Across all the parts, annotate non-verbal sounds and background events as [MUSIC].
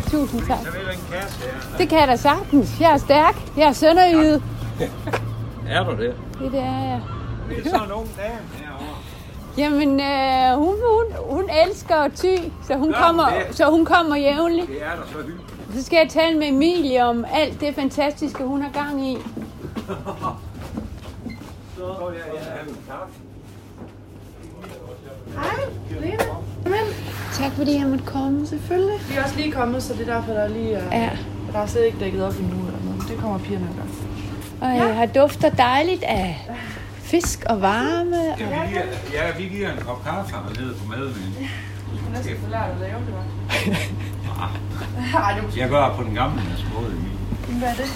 super. Tusind tak. Så vil en kasse her. Det kan jeg da sagtens. Jeg er stærk. Jeg er sønderjyde. Er du det? Det, det er jeg. Det er sådan en ung dame herovre. Jamen, øh, hun, hun, hun elsker ty, så hun, kommer, det? så hun kommer jævnligt. Det er da så hyggeligt. Så skal jeg tale med Emilie om alt det fantastiske, hun har gang i. [LAUGHS] Så jeg kaffe. Hej, Lene. Men, Tak fordi jeg måtte komme. selvfølgelig. Vi er også lige kommet, så det er derfor, der lige er... Ja. Der er slet ikke dækket op endnu eller noget. Det kommer pigerne at gøre. Og jeg har dufter dejligt af fisk og varme. Ja, vi giver, ja, vi giver en kop kaffe hernede på madvind. Du skal næsten få lært at lave det, [LAUGHS] er Jeg gør på den gamle måde, Emil. Hvad er det?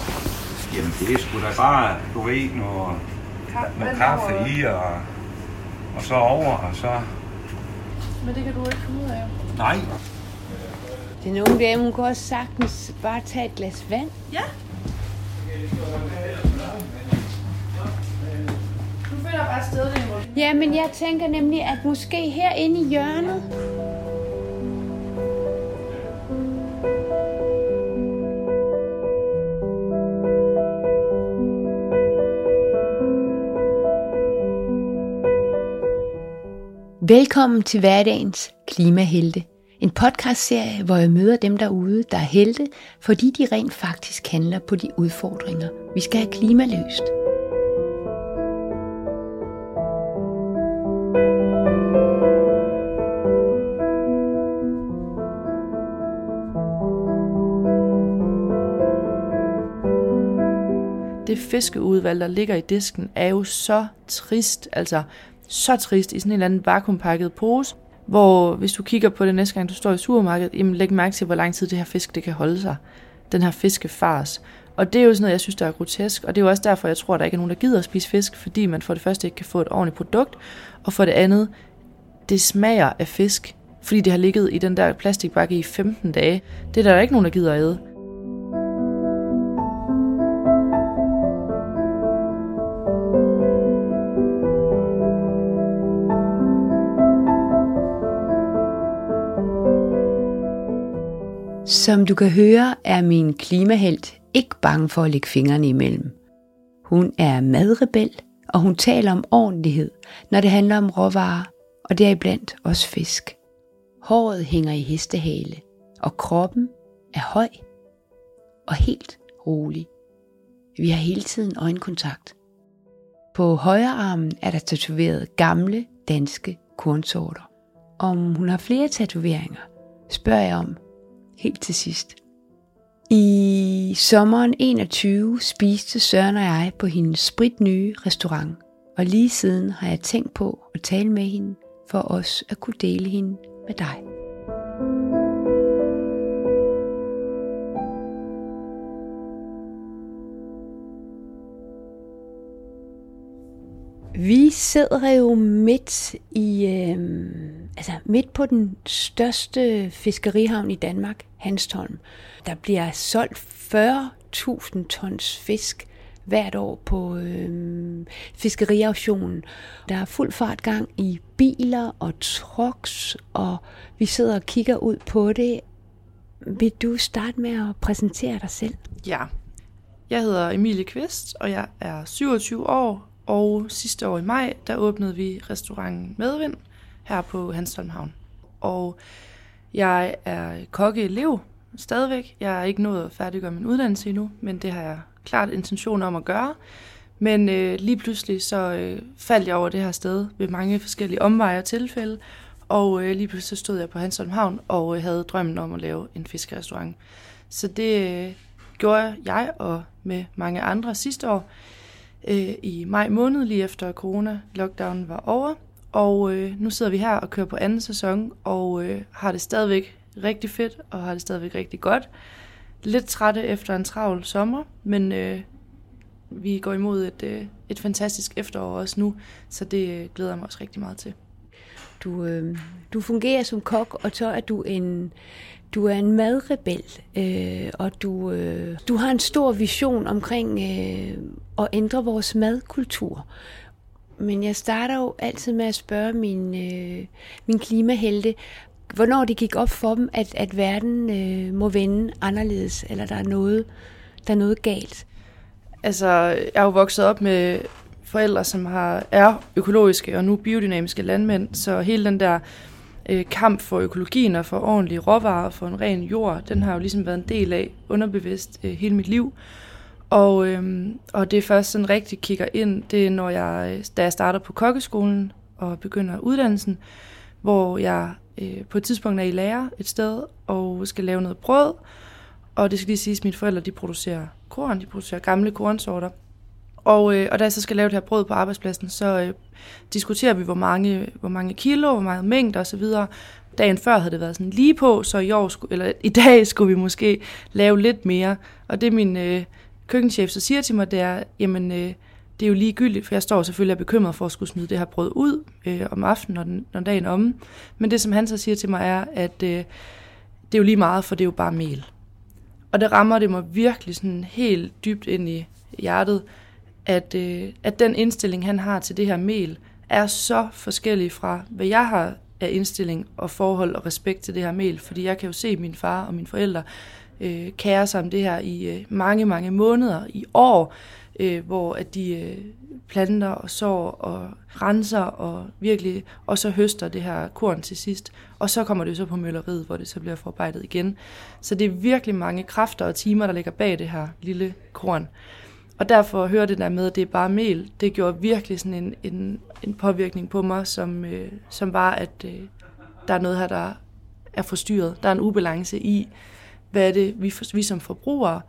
Jamen, det er sgu da bare, du ved, noget, Ka- noget kaffe i, og, og så over, og så... Men det kan du ikke finde ud af. Nej, Den unge dame, hun kan også sagtens bare tage et glas vand. Ja. Du finder bare stedet, Ja, men jeg tænker nemlig, at måske herinde i hjørnet, Velkommen til hverdagens Klimahelte. En podcastserie, hvor jeg møder dem derude, der er helte, fordi de rent faktisk handler på de udfordringer, vi skal have klimaløst. det fiskeudvalg, der ligger i disken, er jo så trist, altså så trist i sådan en eller anden vakuumpakket pose, hvor hvis du kigger på det næste gang, du står i supermarkedet, jamen læg mærke til, hvor lang tid det her fisk, det kan holde sig. Den her fiskefars. Og det er jo sådan noget, jeg synes, der er grotesk, og det er jo også derfor, jeg tror, at der ikke er nogen, der gider at spise fisk, fordi man for det første ikke kan få et ordentligt produkt, og for det andet, det smager af fisk, fordi det har ligget i den der plastikbakke i 15 dage. Det er der ikke nogen, der gider at æde. Som du kan høre, er min klimahelt ikke bange for at lægge fingrene imellem. Hun er madrebel, og hun taler om ordentlighed, når det handler om råvarer, og deriblandt også fisk. Håret hænger i hestehale, og kroppen er høj og helt rolig. Vi har hele tiden øjenkontakt. På højre armen er der tatoveret gamle danske kornsorter. Om hun har flere tatoveringer, spørger jeg om helt til sidst. I sommeren 21 spiste Søren og jeg på hendes spritnye restaurant, og lige siden har jeg tænkt på at tale med hende, for os at kunne dele hende med dig. Vi sidder jo midt i, øh, altså midt på den største fiskerihavn i Danmark, Hanstholm. Der bliver solgt 40.000 tons fisk hvert år på øh, fiskeriauktionen. Der er fuld fart gang i biler og trucks, og vi sidder og kigger ud på det. Vil du starte med at præsentere dig selv? Ja. Jeg hedder Emilie Kvist, og jeg er 27 år, og sidste år i maj, der åbnede vi restauranten Medvind her på Hanstholm Havn. Og jeg er kokkeelev stadigvæk. Jeg er ikke nået at færdiggøre min uddannelse endnu, men det har jeg klart intention om at gøre. Men øh, lige pludselig så øh, faldt jeg over det her sted ved mange forskellige omveje og tilfælde, og øh, lige pludselig så stod jeg på Hansholm Havn og øh, havde drømmen om at lave en fiskerestaurant. Så det øh, gjorde jeg og med mange andre sidste år øh, i maj måned, lige efter corona-lockdownen var over. Og øh, nu sidder vi her og kører på anden sæson, og øh, har det stadigvæk rigtig fedt, og har det stadigvæk rigtig godt. Lidt trætte efter en travl sommer, men øh, vi går imod et, øh, et fantastisk efterår også nu, så det øh, glæder jeg mig også rigtig meget til. Du, øh, du fungerer som kok, og så er du en, du er en madrebel, øh, og du, øh, du har en stor vision omkring øh, at ændre vores madkultur. Men jeg starter jo altid med at spørge min, øh, min klimahelte, hvornår det gik op for dem, at, at verden øh, må vende anderledes, eller der er noget, der er noget galt? Altså, jeg er jo vokset op med forældre, som har, er økologiske og nu biodynamiske landmænd, så hele den der øh, kamp for økologien og for ordentlige råvarer, for en ren jord, den har jo ligesom været en del af underbevidst øh, hele mit liv. Og, øhm, og det er først sådan rigtig kigger ind, det er når jeg, da jeg starter på kokkeskolen og begynder uddannelsen, hvor jeg øh, på et tidspunkt er i lærer et sted og skal lave noget brød. Og det skal lige siges, at mine forældre de producerer korn, de producerer gamle kornsorter. Og, øh, og da jeg så skal lave det her brød på arbejdspladsen, så øh, diskuterer vi, hvor mange, hvor mange kilo, hvor meget mængde osv. Dagen før havde det været sådan lige på, så i, år, skulle, eller i dag skulle vi måske lave lidt mere. Og det min øh, køkkenchef så siger til mig, det er, jamen øh, det er jo ligegyldigt, for jeg står selvfølgelig og bekymret for at skulle smide det her brød ud øh, om aftenen, når, den, når dagen er omme. Men det, som han så siger til mig, er, at øh, det er jo lige meget, for det er jo bare mel. Og det rammer det mig virkelig sådan helt dybt ind i hjertet, at, øh, at den indstilling, han har til det her mel, er så forskellig fra, hvad jeg har af indstilling og forhold og respekt til det her mel. Fordi jeg kan jo se min far og mine forældre øh, kære sig om det her i øh, mange, mange måneder, i år, øh, hvor at de øh, planter og sår og renser og virkelig, og så høster det her korn til sidst. Og så kommer det så på mølleriet, hvor det så bliver forarbejdet igen. Så det er virkelig mange kræfter og timer, der ligger bag det her lille korn. Og derfor at høre det der med, at det er bare mel, det gjorde virkelig sådan en, en, en påvirkning på mig, som, øh, som var, at øh, der er noget her, der er forstyrret. Der er en ubalance i, hvad er det, vi, vi som forbrugere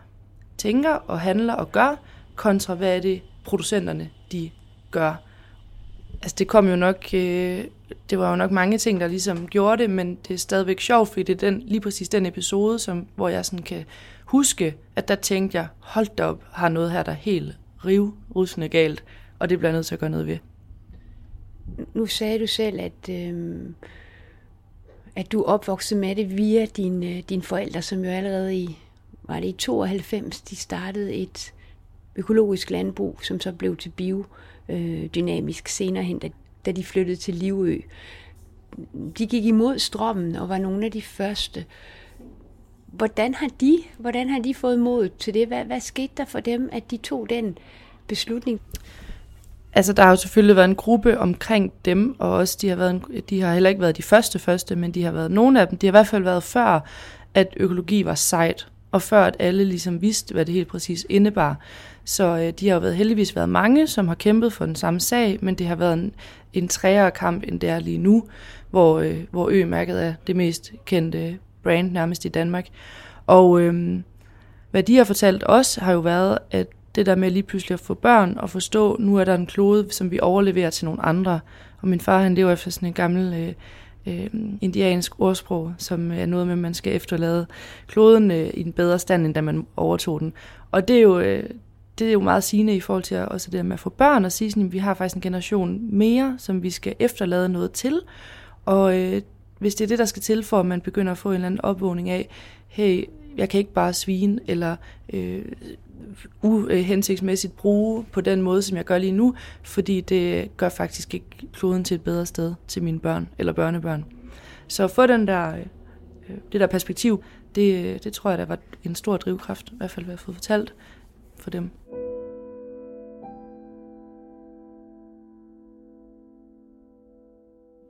tænker og handler og gør, kontra hvad er det, producenterne de gør. Altså det kom jo nok, øh, det var jo nok mange ting, der ligesom gjorde det, men det er stadigvæk sjovt, fordi det er den, lige præcis den episode, som, hvor jeg sådan kan huske, at der tænkte jeg, hold da op, har noget her, der er helt rivrusende galt, og det bliver jeg nødt til at gøre noget ved. Nu sagde du selv, at, øh, at du er opvokset med det via dine, din øh, dine forældre, som jo allerede i, var det i 92, de startede et økologisk landbrug, som så blev til biodynamisk senere hen, da, da de flyttede til Livø. De gik imod strømmen og var nogle af de første. Hvordan har de, hvordan har de fået mod til det? Hvad, hvad skete der for dem, at de tog den beslutning? Altså, der har jo selvfølgelig været en gruppe omkring dem, og også de har, været en, de har heller ikke været de første første, men de har været nogle af dem. De har i hvert fald været før, at økologi var sejt, og før at alle ligesom vidste, hvad det helt præcis indebar. Så øh, de har jo været, heldigvis været mange, som har kæmpet for den samme sag, men det har været en, en træere kamp, end det er lige nu, hvor, øh, hvor Ø-mærket er det mest kendte brand nærmest i Danmark. Og øh, hvad de har fortalt os, har jo været, at det der med lige pludselig at få børn og forstå, nu er der en klode, som vi overleverer til nogle andre. Og min far, han lever efter sådan en gammel øh, øh, indiansk ordsprog, som øh, er noget med, at man skal efterlade kloden øh, i en bedre stand, end da man overtog den. Og det er jo, øh, det er jo meget sigende i forhold til at, også det med at få børn og sige, at vi har faktisk en generation mere, som vi skal efterlade noget til. Og øh, hvis det er det, der skal til, for at man begynder at få en eller anden opvågning af, hey, jeg kan ikke bare svine, eller øh, uhensigtsmæssigt bruge på den måde, som jeg gør lige nu, fordi det gør faktisk ikke kloden til et bedre sted til mine børn eller børnebørn. Så at få den der, øh, øh, det der perspektiv, det, øh, det tror jeg, der var en stor drivkraft, i hvert fald hvad jeg har fået fortalt for dem.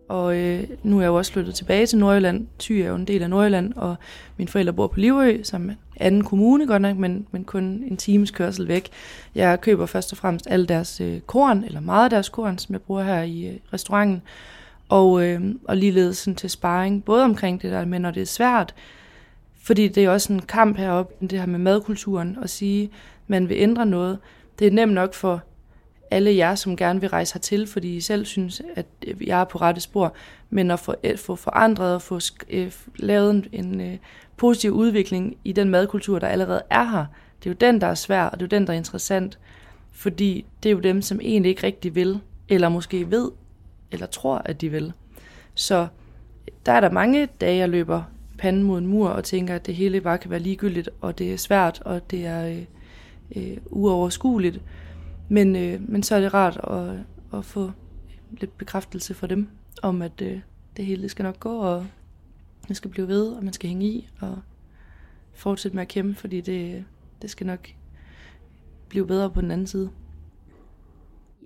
Og øh, nu er jeg jo også flyttet tilbage til Nordjylland. Thy er jo en del af Nordjylland, og mine forældre bor på Livø, som er anden kommune godt nok, men, men kun en times kørsel væk. Jeg køber først og fremmest alle deres øh, korn, eller meget af deres korn, som jeg bruger her i øh, restauranten. Og, øh, og ligeledes sådan til sparring, både omkring det der, men når det er svært, fordi det er også en kamp heroppe, det her med madkulturen, at sige, at man vil ændre noget. Det er nemt nok for alle jer, som gerne vil rejse hertil, fordi I selv synes, at øh, jeg er på rette spor, men at få, øh, få forandret og få øh, lavet en, en øh, positiv udvikling i den madkultur, der allerede er her, det er jo den, der er svær, og det er jo den, der er interessant, fordi det er jo dem, som egentlig ikke rigtig vil, eller måske ved, eller tror, at de vil. Så der er der mange dage, jeg løber panden mod en mur og tænker, at det hele bare kan være ligegyldigt, og det er svært, og det er øh, øh, uoverskueligt. Men, øh, men så er det rart at, at få lidt bekræftelse fra dem, om at øh, det hele skal nok gå, og Man skal blive ved, og man skal hænge i, og fortsætte med at kæmpe, fordi det, det skal nok blive bedre på den anden side.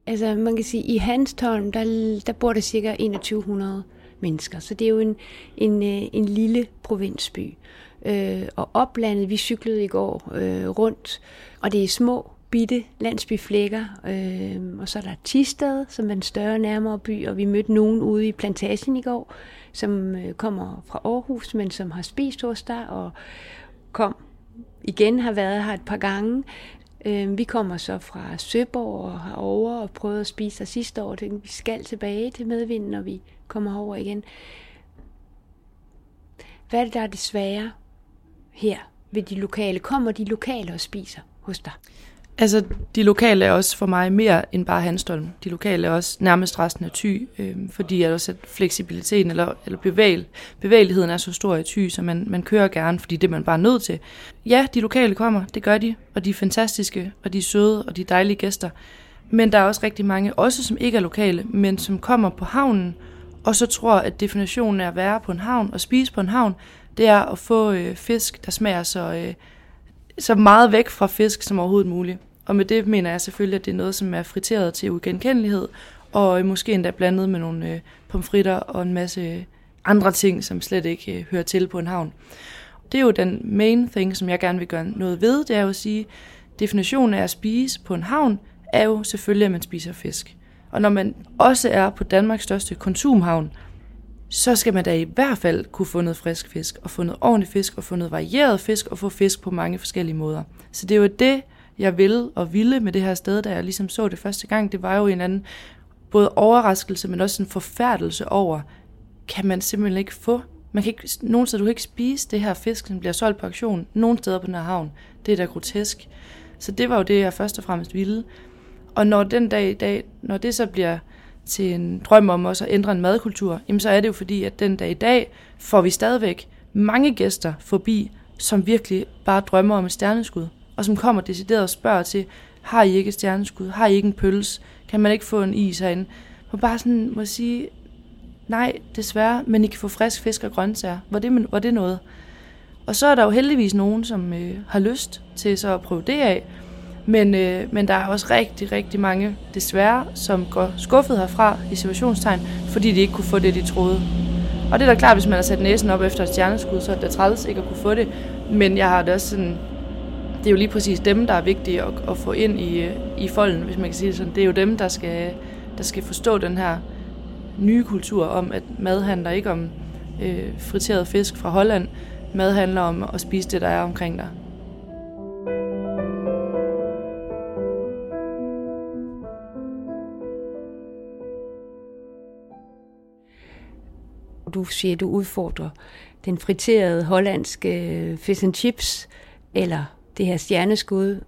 Altså man kan sige, at i Hanstholm, der, der bor der cirka 2100 mennesker, så det er jo en, en, øh, en lille provinsby. Øh, og oplandet, vi cyklede i går øh, rundt, og det er små, bitte landsbyflækker, øh, og så er der Tisted, som er en større nærmere by, og vi mødte nogen ude i plantagen i går, som øh, kommer fra Aarhus, men som har spist hos dig, og kom igen, har været her et par gange. Øh, vi kommer så fra Søborg og herover og prøvede at spise her sidste år. Vi skal tilbage til medvinden, når vi kommer over igen. Hvad er det, der er det svære her ved de lokale? Kommer de lokale og spiser hos dig? Altså, de lokale er også for mig mere end bare Hanstholm. De lokale er også nærmest resten af Thy, øh, fordi at også at fleksibiliteten eller, eller bevægel, bevægeligheden er så stor i Thy, så man, man kører gerne, fordi det er man bare nødt til. Ja, de lokale kommer, det gør de, og de er fantastiske, og de er søde, og de er dejlige gæster. Men der er også rigtig mange, også som ikke er lokale, men som kommer på havnen, og så tror, at definitionen af at være på en havn og spise på en havn, det er at få øh, fisk, der smager så, øh, så meget væk fra fisk som overhovedet muligt. Og med det mener jeg selvfølgelig, at det er noget, som er friteret til ugenkendelighed, og måske endda blandet med nogle øh, pomfritter og en masse øh, andre ting, som slet ikke øh, hører til på en havn. Det er jo den main thing, som jeg gerne vil gøre noget ved, det er jo at sige, definitionen af at spise på en havn, er jo selvfølgelig, at man spiser fisk. Og når man også er på Danmarks største konsumhavn, så skal man da i hvert fald kunne få noget frisk fisk, og få noget ordentlig fisk, og få noget varieret fisk, og få fisk på mange forskellige måder. Så det er jo det, jeg ville og ville med det her sted, da jeg ligesom så det første gang. Det var jo en anden både overraskelse, men også en forfærdelse over, kan man simpelthen ikke få. Man kan ikke, nogen steder, du kan ikke spise det her fisk, som bliver solgt på auktion. Nogen steder på den her havn. Det er da grotesk. Så det var jo det, jeg først og fremmest ville. Og når den dag i dag, når det så bliver til en drøm om også at ændre en madkultur, jamen så er det jo fordi, at den dag i dag får vi stadigvæk mange gæster forbi, som virkelig bare drømmer om et stjerneskud, og som kommer decideret og spørger til, har I ikke et stjerneskud? Har I ikke en pølse? Kan man ikke få en is herinde? Man bare sådan må sige, nej, desværre, men I kan få frisk fisk og grøntsager. Var det, var det noget? Og så er der jo heldigvis nogen, som øh, har lyst til så at prøve det af, men, øh, men der er også rigtig, rigtig mange, desværre, som går skuffet herfra i situationstegn, fordi de ikke kunne få det, de troede. Og det er da klart, hvis man har sat næsen op efter et stjerneskud, så er det træls ikke at kunne få det. Men jeg har det også sådan, det er jo lige præcis dem, der er vigtige at, at få ind i, i folden, hvis man kan sige det sådan. Det er jo dem, der skal, der skal forstå den her nye kultur om, at mad handler ikke om øh, friteret fisk fra Holland. Mad handler om at spise det, der er omkring dig. du siger, du udfordrer den friterede hollandske øh, fish and chips, eller det her stjerneskud.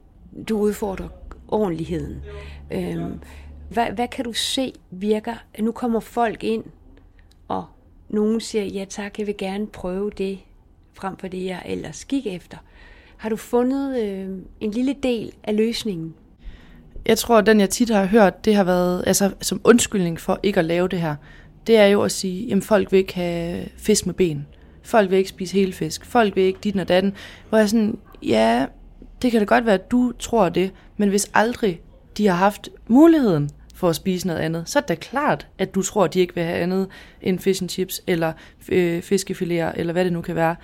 Du udfordrer ordentligheden. Øhm, hvad, hvad kan du se virker? Nu kommer folk ind, og nogen siger, ja tak, jeg vil gerne prøve det, frem for det, jeg ellers gik efter. Har du fundet øh, en lille del af løsningen? Jeg tror, at den jeg tit har hørt, det har været altså, som undskyldning for ikke at lave det her det er jo at sige, at folk vil ikke have fisk med ben. Folk vil ikke spise hele fisk. Folk vil ikke dit og datten. Hvor jeg sådan, ja, det kan da godt være, at du tror det, men hvis aldrig de har haft muligheden for at spise noget andet, så er det da klart, at du tror, at de ikke vil have andet end fish and chips, eller øh, fiskefiléer, eller hvad det nu kan være.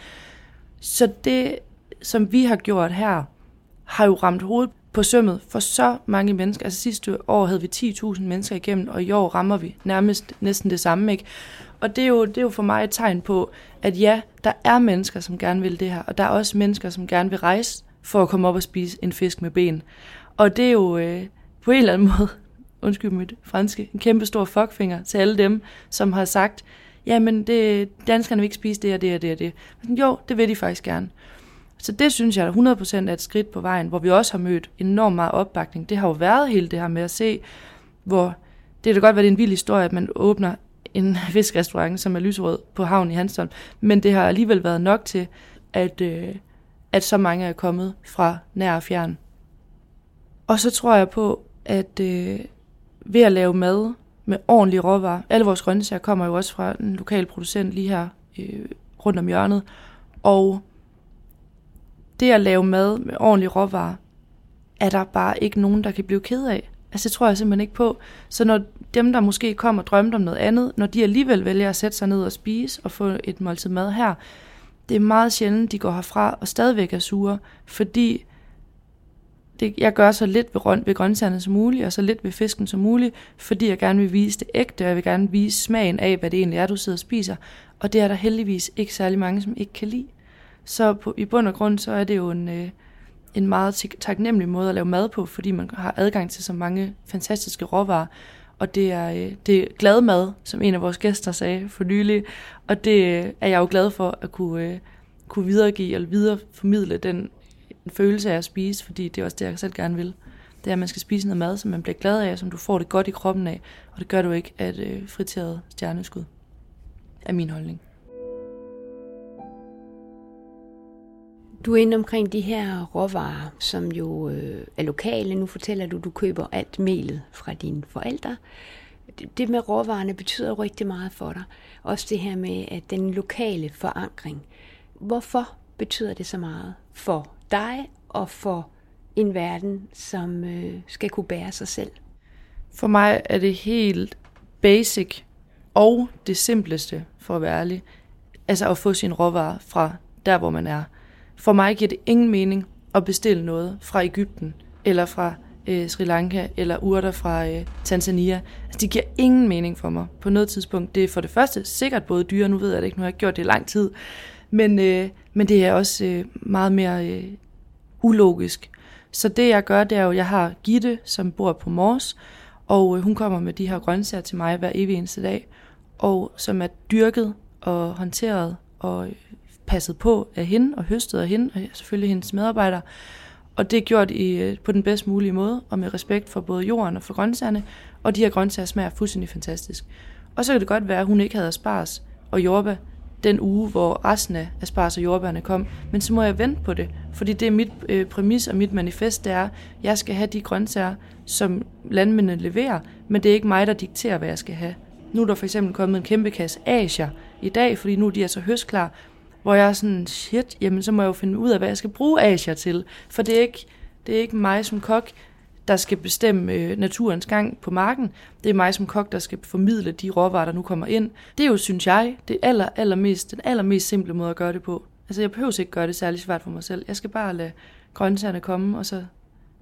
Så det, som vi har gjort her, har jo ramt hovedet på sømmet for så mange mennesker. Altså sidste år havde vi 10.000 mennesker igennem, og i år rammer vi nærmest næsten det samme. Ikke? Og det er, jo, det er jo for mig et tegn på, at ja, der er mennesker, som gerne vil det her, og der er også mennesker, som gerne vil rejse for at komme op og spise en fisk med ben. Og det er jo øh, på en eller anden måde, [LAUGHS] undskyld mit franske, en kæmpe stor fuckfinger til alle dem, som har sagt, jamen det, danskerne vil ikke spise det og det og det og det. Men jo, det vil de faktisk gerne. Så det synes jeg 100% er et skridt på vejen, hvor vi også har mødt enormt meget opbakning. Det har jo været hele det her med at se, hvor det kan godt være, det er en vild historie, at man åbner en fiskrestaurant, som er lyserød på havnen i Hanstholm, men det har alligevel været nok til, at, øh, at så mange er kommet fra nær og fjern. Og så tror jeg på, at øh, ved at lave mad med ordentlige råvarer, alle vores grøntsager kommer jo også fra en lokal producent lige her øh, rundt om hjørnet. Og det at lave mad med ordentlige råvarer, er der bare ikke nogen, der kan blive ked af. Altså det tror jeg simpelthen ikke på. Så når dem, der måske kommer og drømte om noget andet, når de alligevel vælger at sætte sig ned og spise og få et måltid mad her, det er meget sjældent, de går herfra og stadigvæk er sure, fordi det, jeg gør så lidt ved, ved grøntsagerne som muligt, og så lidt ved fisken som muligt, fordi jeg gerne vil vise det ægte, og jeg vil gerne vise smagen af, hvad det egentlig er, du sidder og spiser. Og det er der heldigvis ikke særlig mange, som ikke kan lide. Så på, i bund og grund, så er det jo en, øh, en meget taknemmelig måde at lave mad på, fordi man har adgang til så mange fantastiske råvarer. Og det er, øh, det er glad mad, som en af vores gæster sagde for nylig. Og det øh, er jeg jo glad for at kunne, øh, kunne videregive eller videreformidle den følelse af at spise, fordi det er også det, jeg selv gerne vil. Det er, at man skal spise noget mad, som man bliver glad af, som du får det godt i kroppen af. Og det gør du ikke af et friteret stjerneskud, er min holdning. Du er inde omkring de her råvarer, som jo øh, er lokale. Nu fortæller du, at du køber alt melet fra dine forældre. Det med råvarerne betyder rigtig meget for dig. Også det her med at den lokale forankring. Hvorfor betyder det så meget for dig og for en verden, som øh, skal kunne bære sig selv? For mig er det helt basic og det simpleste, for at være ærlig. Altså at få sin råvarer fra der, hvor man er. For mig giver det ingen mening at bestille noget fra Ægypten, eller fra øh, Sri Lanka, eller urter fra øh, Tanzania. Altså, det giver ingen mening for mig på noget tidspunkt. Det er for det første sikkert både dyre, nu ved jeg det ikke, nu har jeg gjort det i lang tid, men, øh, men det er også øh, meget mere øh, ulogisk. Så det jeg gør, det er jo, jeg har Gitte, som bor på Mors, og øh, hun kommer med de her grøntsager til mig hver evig eneste dag, og som er dyrket og håndteret og øh, passet på af hende og høstet af hende, og selvfølgelig hendes medarbejdere. Og det er gjort i, øh, på den bedst mulige måde, og med respekt for både jorden og for grøntsagerne, og de her grøntsager smager fuldstændig fantastisk. Og så kan det godt være, at hun ikke havde aspars og jordbær den uge, hvor resten af aspars og jordbærne kom. Men så må jeg vente på det, fordi det er mit øh, præmis og mit manifest, det er, at jeg skal have de grøntsager, som landmændene leverer, men det er ikke mig, der dikterer, hvad jeg skal have. Nu er der for eksempel kommet en kæmpe kasse asier i dag, fordi nu de er så høstklar, hvor jeg er sådan, shit, jamen så må jeg jo finde ud af, hvad jeg skal bruge Asia til. For det er ikke, det er ikke mig som kok, der skal bestemme øh, naturens gang på marken. Det er mig som kok, der skal formidle de råvarer, der nu kommer ind. Det er jo, synes jeg, det aller, allermest, den allermest simple måde at gøre det på. Altså jeg behøver ikke gøre det særlig svært for mig selv. Jeg skal bare lade grøntsagerne komme, og så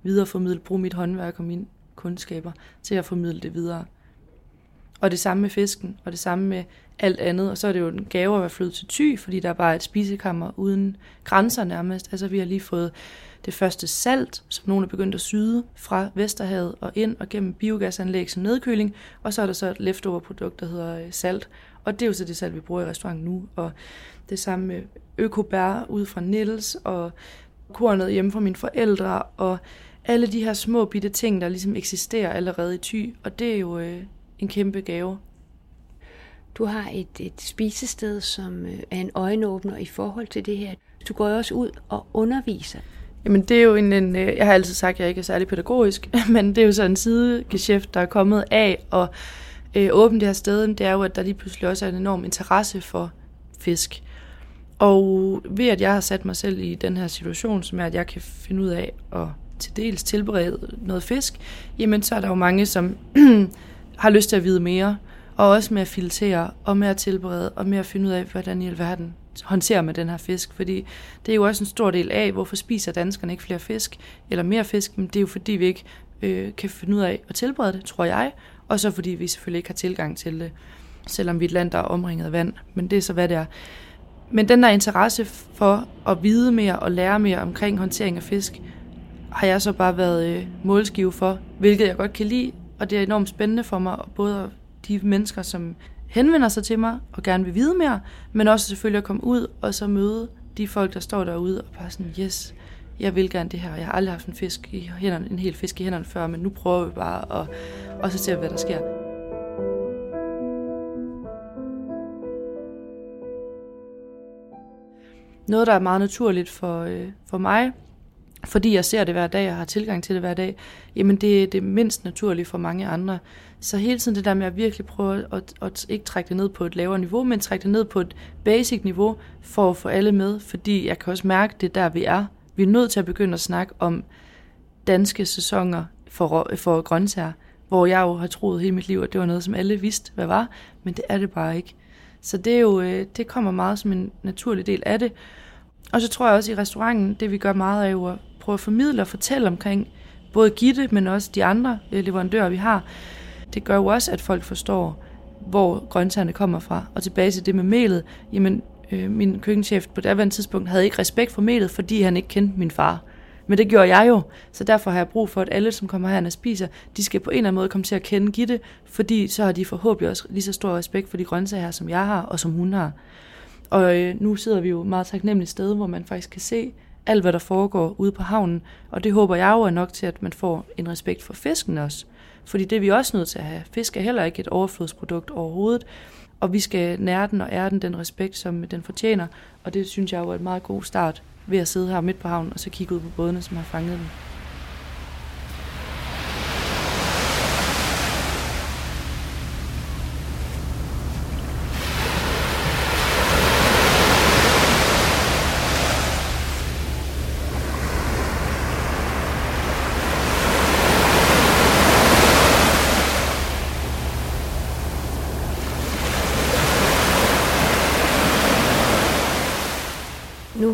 videreformidle, bruge mit håndværk og mine kundskaber til at formidle det videre. Og det samme med fisken, og det samme med alt andet. Og så er det jo en gave at være flyttet til Thy, fordi der er bare et spisekammer uden grænser nærmest. Altså vi har lige fået det første salt, som nogen er begyndt at syde fra Vesterhavet og ind og gennem biogasanlæg som nedkøling. Og så er der så et leftover-produkt, der hedder øh, salt. Og det er jo så det salt, vi bruger i restauranten nu. Og det samme med økobær ud fra Nils og kornet hjemme fra mine forældre og alle de her små bitte ting, der ligesom eksisterer allerede i Thy. Og det er jo øh, en kæmpe gave. Du har et, et spisested, som øh, er en øjenåbner i forhold til det her. Du går også ud og underviser. Jamen det er jo en, en øh, jeg har altid sagt, at jeg ikke er særlig pædagogisk, [LAUGHS] men det er jo så en sidegeschæft, der er kommet af at øh, åbne det her sted. Det er jo, at der lige pludselig også er en enorm interesse for fisk. Og ved at jeg har sat mig selv i den her situation, som er, at jeg kan finde ud af at til dels tilberede noget fisk, jamen så er der jo mange, som [CLEARS THROAT] har lyst til at vide mere, og også med at filtrere, og med at tilberede, og med at finde ud af, hvordan i alverden håndterer man den her fisk. Fordi det er jo også en stor del af, hvorfor spiser danskerne ikke flere fisk, eller mere fisk, men det er jo fordi, vi ikke øh, kan finde ud af at tilberede det, tror jeg, og så fordi vi selvfølgelig ikke har tilgang til det, selvom vi er et land, der er omringet af vand. Men det er så, hvad det er. Men den der interesse for at vide mere og lære mere omkring håndtering af fisk, har jeg så bare været øh, målskive for, hvilket jeg godt kan lide, og det er enormt spændende for mig, både de mennesker, som henvender sig til mig og gerne vil vide mere, men også selvfølgelig at komme ud og så møde de folk, der står derude og bare sådan, yes, jeg vil gerne det her. Jeg har aldrig haft en fisk i hænderne, en hel fisk i hænderne før, men nu prøver vi bare at, og så se, hvad der sker. Noget, der er meget naturligt for, øh, for mig, fordi jeg ser det hver dag og har tilgang til det hver dag, jamen det er det mindst naturlige for mange andre. Så hele tiden det der med at virkelig prøve at, at ikke trække det ned på et lavere niveau, men trække det ned på et basic niveau for at få alle med, fordi jeg kan også mærke, det der vi er. Vi er nødt til at begynde at snakke om danske sæsoner for, for grøntsager, hvor jeg jo har troet hele mit liv, at det var noget, som alle vidste, hvad var, men det er det bare ikke. Så det, er jo, øh, det kommer meget som en naturlig del af det. Og så tror jeg også i restauranten, det vi gør meget af, prøver at formidle og fortælle omkring både Gitte, men også de andre øh, leverandører, vi har. Det gør jo også, at folk forstår, hvor grøntsagerne kommer fra. Og tilbage til det med melet, jamen øh, min køkkenchef på det andet tidspunkt havde ikke respekt for melet, fordi han ikke kendte min far. Men det gjorde jeg jo, så derfor har jeg brug for, at alle, som kommer her og spiser, de skal på en eller anden måde komme til at kende Gitte, fordi så har de forhåbentlig også lige så stor respekt for de grøntsager her, som jeg har, og som hun har. Og øh, nu sidder vi jo meget taknemmeligt sted, hvor man faktisk kan se alt, hvad der foregår ude på havnen, og det håber jeg jo er nok til, at man får en respekt for fisken også. Fordi det er vi også nødt til at have. Fisk er heller ikke et overflodsprodukt overhovedet, og vi skal nære den og ære den den respekt, som den fortjener, og det synes jeg jo er et meget god start ved at sidde her midt på havnen og så kigge ud på bådene, som har fanget dem.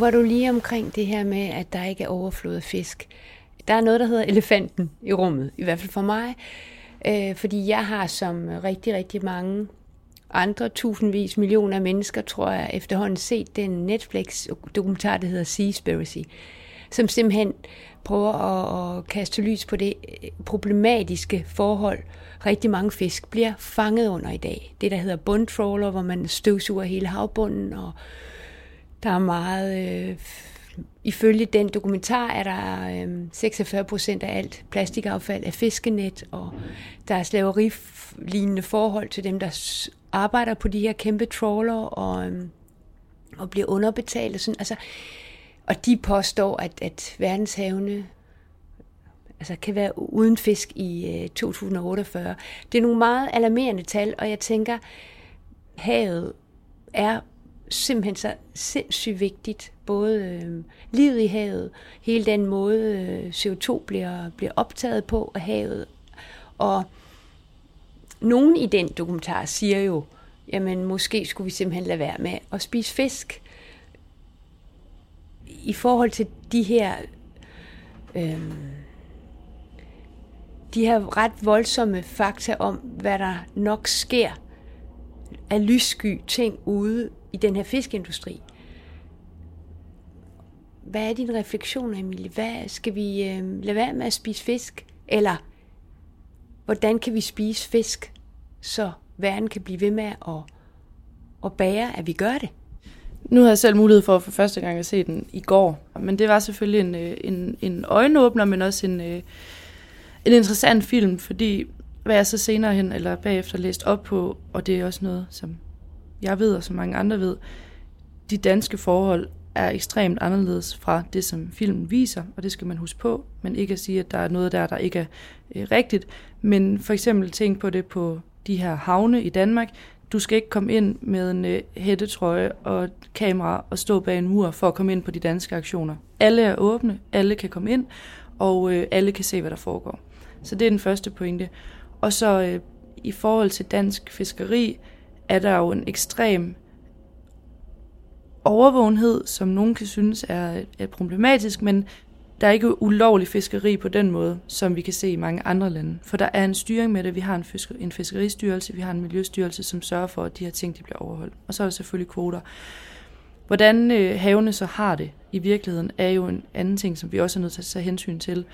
Var du lige omkring det her med, at der ikke er overflod af fisk. Der er noget, der hedder elefanten i rummet, i hvert fald for mig. Øh, fordi jeg har som rigtig, rigtig mange andre tusindvis millioner mennesker, tror jeg, efterhånden set den Netflix-dokumentar, der hedder Seaspiracy, som simpelthen prøver at, at kaste lys på det problematiske forhold, rigtig mange fisk bliver fanget under i dag. Det, der hedder bundtrawler, hvor man støvsuger hele havbunden og der er meget... Øh, ifølge den dokumentar er der øh, 46 procent af alt plastikaffald af fiskenet, og der er slaverilignende forhold til dem, der arbejder på de her kæmpe trawler og, øh, og bliver underbetalt. Og, sådan. Altså, og de påstår, at, at verdenshavene altså, kan være uden fisk i øh, 2048. Det er nogle meget alarmerende tal, og jeg tænker, havet er simpelthen så sindssygt vigtigt. Både øh, livet i havet, hele den måde øh, CO2 bliver, bliver optaget på af havet. Og nogen i den dokumentar siger jo, jamen måske skulle vi simpelthen lade være med at spise fisk. I forhold til de her øh, de her ret voldsomme fakta om, hvad der nok sker af lyssky ting ude i den her fiskeindustri. Hvad er din refleksion, Emilie? Hvad skal vi øh, lade være med at spise fisk? Eller hvordan kan vi spise fisk, så verden kan blive ved med at, at bære, at vi gør det? Nu har jeg selv mulighed for for første gang at se den i går, men det var selvfølgelig en, øh, en, en øjenåbner, men også en, øh, en interessant film, fordi hvad jeg så senere hen eller bagefter læst op på, og det er også noget, som jeg ved, og som mange andre ved, de danske forhold er ekstremt anderledes fra det, som filmen viser, og det skal man huske på, men ikke at sige, at der er noget der, der ikke er øh, rigtigt, men for eksempel tænk på det på de her havne i Danmark. Du skal ikke komme ind med en øh, hættetrøje og kamera og stå bag en mur for at komme ind på de danske aktioner. Alle er åbne, alle kan komme ind, og øh, alle kan se, hvad der foregår. Så det er den første pointe. Og så øh, i forhold til dansk fiskeri, er der jo en ekstrem overvågenhed, som nogen kan synes er, er problematisk, men der er ikke ulovlig fiskeri på den måde, som vi kan se i mange andre lande. For der er en styring med det. Vi har en, fisker, en fiskeristyrelse, vi har en miljøstyrelse, som sørger for, at de her ting de bliver overholdt. Og så er der selvfølgelig kvoter. Hvordan øh, havene så har det i virkeligheden, er jo en anden ting, som vi også er nødt til at tage hensyn til.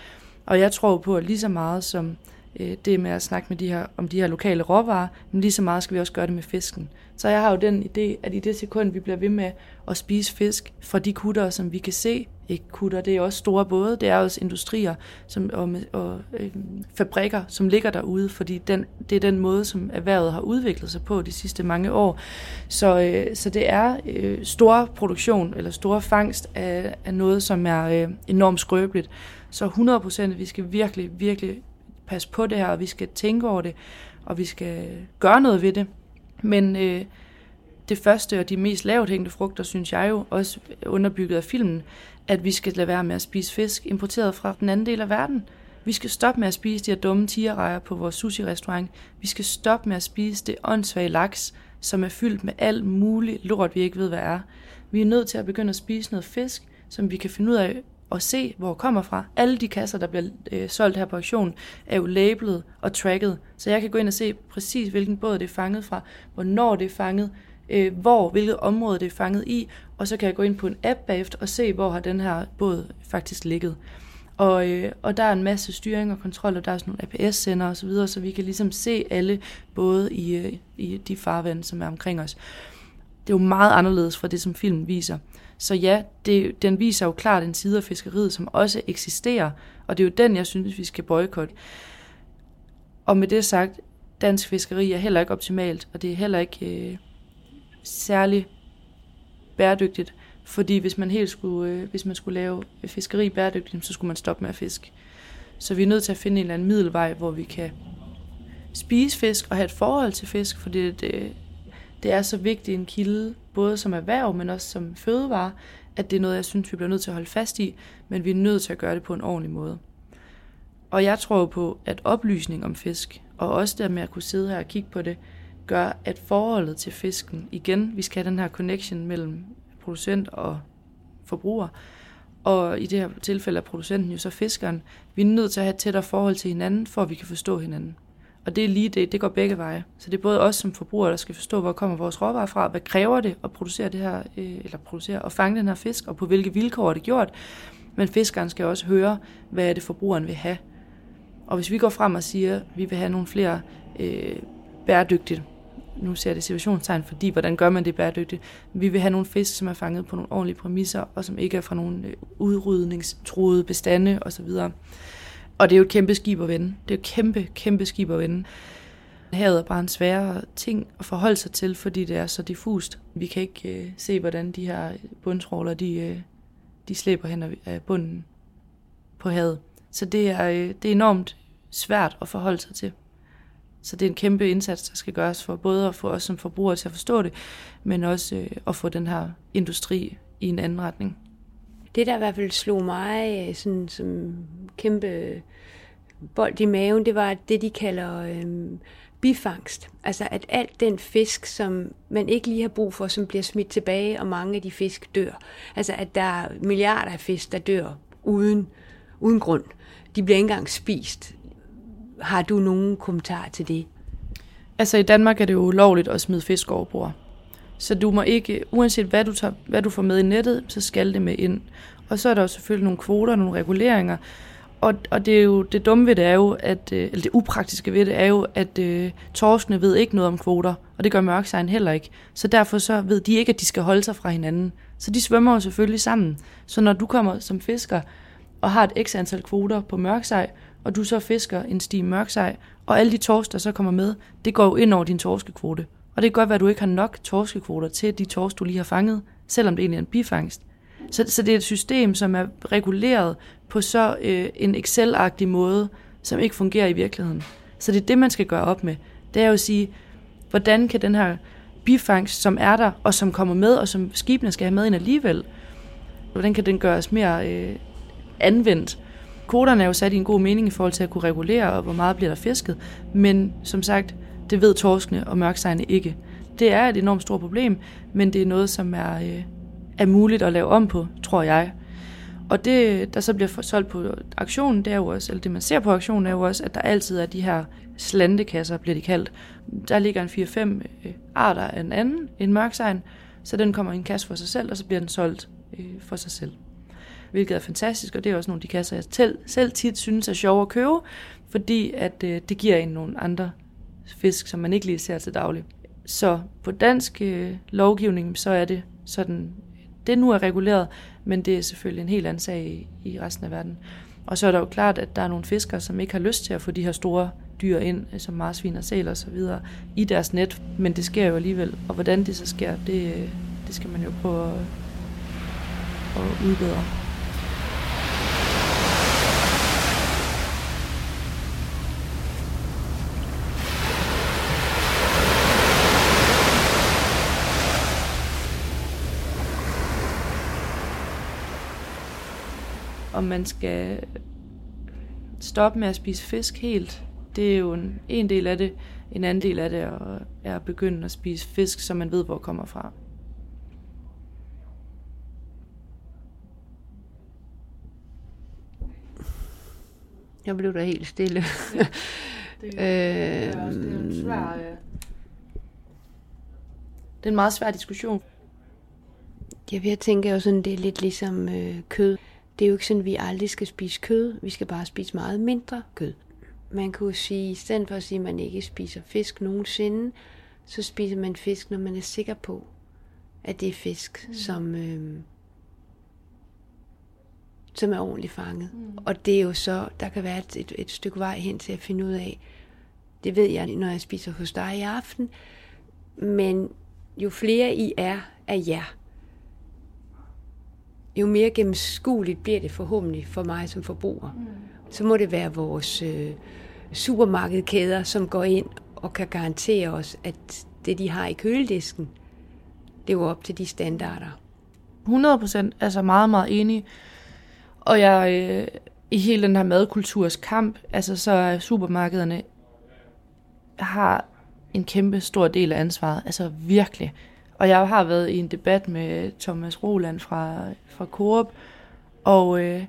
Og jeg tror på, at lige så meget som øh, det med at snakke med de her, om de her lokale råvarer, men lige så meget skal vi også gøre det med fisken. Så jeg har jo den idé, at i det sekund, vi bliver ved med at spise fisk fra de kutter, som vi kan se ikke kutter, det er også store både, det er også industrier som, og, og øh, fabrikker, som ligger derude, fordi den, det er den måde, som erhvervet har udviklet sig på de sidste mange år. Så, øh, så det er øh, stor produktion, eller stor fangst af, af noget, som er øh, enormt skrøbeligt. Så 100 procent, vi skal virkelig, virkelig passe på det her, og vi skal tænke over det, og vi skal gøre noget ved det. Men øh, det første og de mest lavt hængende frugter, synes jeg jo, også underbygget af filmen, at vi skal lade være med at spise fisk importeret fra den anden del af verden. Vi skal stoppe med at spise de her dumme tigerrejer på vores sushi-restaurant. Vi skal stoppe med at spise det åndssvage laks, som er fyldt med alt muligt lort, vi ikke ved, hvad er. Vi er nødt til at begynde at spise noget fisk, som vi kan finde ud af at se, hvor det kommer fra. Alle de kasser, der bliver øh, solgt her på auktionen, er jo labelet og tracket, så jeg kan gå ind og se præcis, hvilken båd det er fanget fra, hvornår det er fanget, øh, hvor, hvilket område det er fanget i, og så kan jeg gå ind på en app bagefter og se, hvor har den her båd faktisk ligget. Og, øh, og der er en masse styring og kontrol, og der er sådan nogle APS-sender og så videre, så vi kan ligesom se alle både i, øh, i de farvande, som er omkring os. Det er jo meget anderledes fra det, som filmen viser. Så ja, det, den viser jo klart en side af fiskeriet, som også eksisterer, og det er jo den, jeg synes, vi skal boykotte. Og med det sagt, dansk fiskeri er heller ikke optimalt, og det er heller ikke... Øh, særlig bæredygtigt, fordi hvis man helt skulle, øh, hvis man skulle lave fiskeri bæredygtigt, så skulle man stoppe med at fiske. Så vi er nødt til at finde en eller anden middelvej, hvor vi kan spise fisk og have et forhold til fisk, fordi det, det er så vigtig en kilde, både som erhverv, men også som fødevare, at det er noget, jeg synes, vi bliver nødt til at holde fast i, men vi er nødt til at gøre det på en ordentlig måde. Og jeg tror på, at oplysning om fisk, og også det med at kunne sidde her og kigge på det, gør, at forholdet til fisken, igen, vi skal have den her connection mellem producent og forbruger, og i det her tilfælde er producenten jo så fiskeren. Vi er nødt til at have et tættere forhold til hinanden, for at vi kan forstå hinanden. Og det er lige det, det går begge veje. Så det er både os som forbrugere, der skal forstå, hvor kommer vores råvarer fra, hvad kræver det at producere det her, øh, eller producere og fange den her fisk, og på hvilke vilkår er det gjort. Men fiskeren skal også høre, hvad er det forbrugeren vil have. Og hvis vi går frem og siger, at vi vil have nogle flere øh, bæredygtige nu ser det situationstegn, fordi hvordan gør man det bæredygtigt? Vi vil have nogle fisk, som er fanget på nogle ordentlige præmisser, og som ikke er fra nogle øh, udrydningstruede bestande osv. Og det er jo et kæmpe skib at vende. Det er jo et kæmpe, kæmpe skib at vende. Havet er bare en sværere ting at forholde sig til, fordi det er så diffust. Vi kan ikke øh, se, hvordan de her bundtråler, de, øh, de slæber hen af bunden på havet. Så det er, øh, det er enormt svært at forholde sig til. Så det er en kæmpe indsats, der skal gøres for både at få os som forbrugere til at forstå det, men også øh, at få den her industri i en anden retning. Det, der i hvert fald slog mig øh, sådan, som kæmpe bold i maven, det var det, de kalder øh, bifangst. Altså at alt den fisk, som man ikke lige har brug for, som bliver smidt tilbage, og mange af de fisk dør. Altså at der er milliarder af fisk, der dør uden, uden grund. De bliver ikke engang spist. Har du nogen kommentar til det? Altså i Danmark er det jo ulovligt at smide fisk over bord. Så du må ikke, uanset hvad du, tager, hvad du får med i nettet, så skal det med ind. Og så er der jo selvfølgelig nogle kvoter, nogle reguleringer. Og, og det, er jo, det dumme ved det er jo, at, øh, eller det upraktiske ved det er jo, at uh, torskene ved ikke noget om kvoter, og det gør mørksejren heller ikke. Så derfor så ved de ikke, at de skal holde sig fra hinanden. Så de svømmer jo selvfølgelig sammen. Så når du kommer som fisker og har et x antal kvoter på mørksej, og du så fisker en stig mørksej, og alle de torsk, der så kommer med, det går jo ind over din torskekvote. Og det kan godt være, at du ikke har nok torskekvoter til de torsk, du lige har fanget, selvom det egentlig er en bifangst. Så, så det er et system, som er reguleret på så øh, en Excel-agtig måde, som ikke fungerer i virkeligheden. Så det er det, man skal gøre op med. Det er jo at sige, hvordan kan den her bifangst, som er der, og som kommer med, og som skibene skal have med ind alligevel, hvordan kan den gøres mere øh, anvendt? Kvoterne er jo sat i en god mening i forhold til at kunne regulere, og hvor meget bliver der fisket. Men som sagt, det ved torskene og mørksejene ikke. Det er et enormt stort problem, men det er noget, som er, øh, er muligt at lave om på, tror jeg. Og det, der så bliver solgt på aktionen, det er jo også, eller det man ser på aktionen, er jo også, at der altid er de her slantekasser, bliver de kaldt. Der ligger en 4-5 øh, arter af en anden, en mørksejn, så den kommer i en kasse for sig selv, og så bliver den solgt øh, for sig selv hvilket er fantastisk, og det er også nogle af de kasser, jeg selv, selv tit synes er sjove at købe, fordi at øh, det giver en nogle andre fisk, som man ikke lige ser til daglig. Så på dansk øh, lovgivning, så er det sådan det nu er reguleret, men det er selvfølgelig en helt anden sag i, i resten af verden. Og så er der jo klart, at der er nogle fiskere, som ikke har lyst til at få de her store dyr ind, øh, som marsvin og sæl og så videre, i deres net, men det sker jo alligevel. Og hvordan det så sker, det, øh, det skal man jo prøve at, at udbedre. Om man skal stoppe med at spise fisk helt, det er jo en, en del af det. En anden del af det er, er at begynde at spise fisk, som man ved, hvor kommer fra. Jeg blev da helt stille. Ja, det, [LAUGHS] det, er, også, det er en svær... Øh, det er en meget svær diskussion. Ja, jeg tænker jo sådan, det er lidt ligesom øh, kød. Det er jo ikke sådan, at vi aldrig skal spise kød. Vi skal bare spise meget mindre kød. Man kunne sige, i stedet for at sige, at man ikke spiser fisk nogensinde, så spiser man fisk, når man er sikker på, at det er fisk, mm. som, øh, som er ordentligt fanget. Mm. Og det er jo så, der kan være et, et, et stykke vej hen til at finde ud af, det ved jeg, når jeg spiser hos dig i aften, men jo flere I er af jer, jo mere gennemskueligt bliver det forhåbentlig for mig som forbruger. Mm. Så må det være vores øh, supermarkedkæder, som går ind og kan garantere os, at det, de har i køledisken, lever op til de standarder. 100 procent, altså meget, meget enig. Og jeg, øh, i hele den her madkulturs kamp, altså så er supermarkederne har en kæmpe stor del af ansvaret, altså virkelig. Og jeg har været i en debat med Thomas Roland fra, fra Coop, og, øh,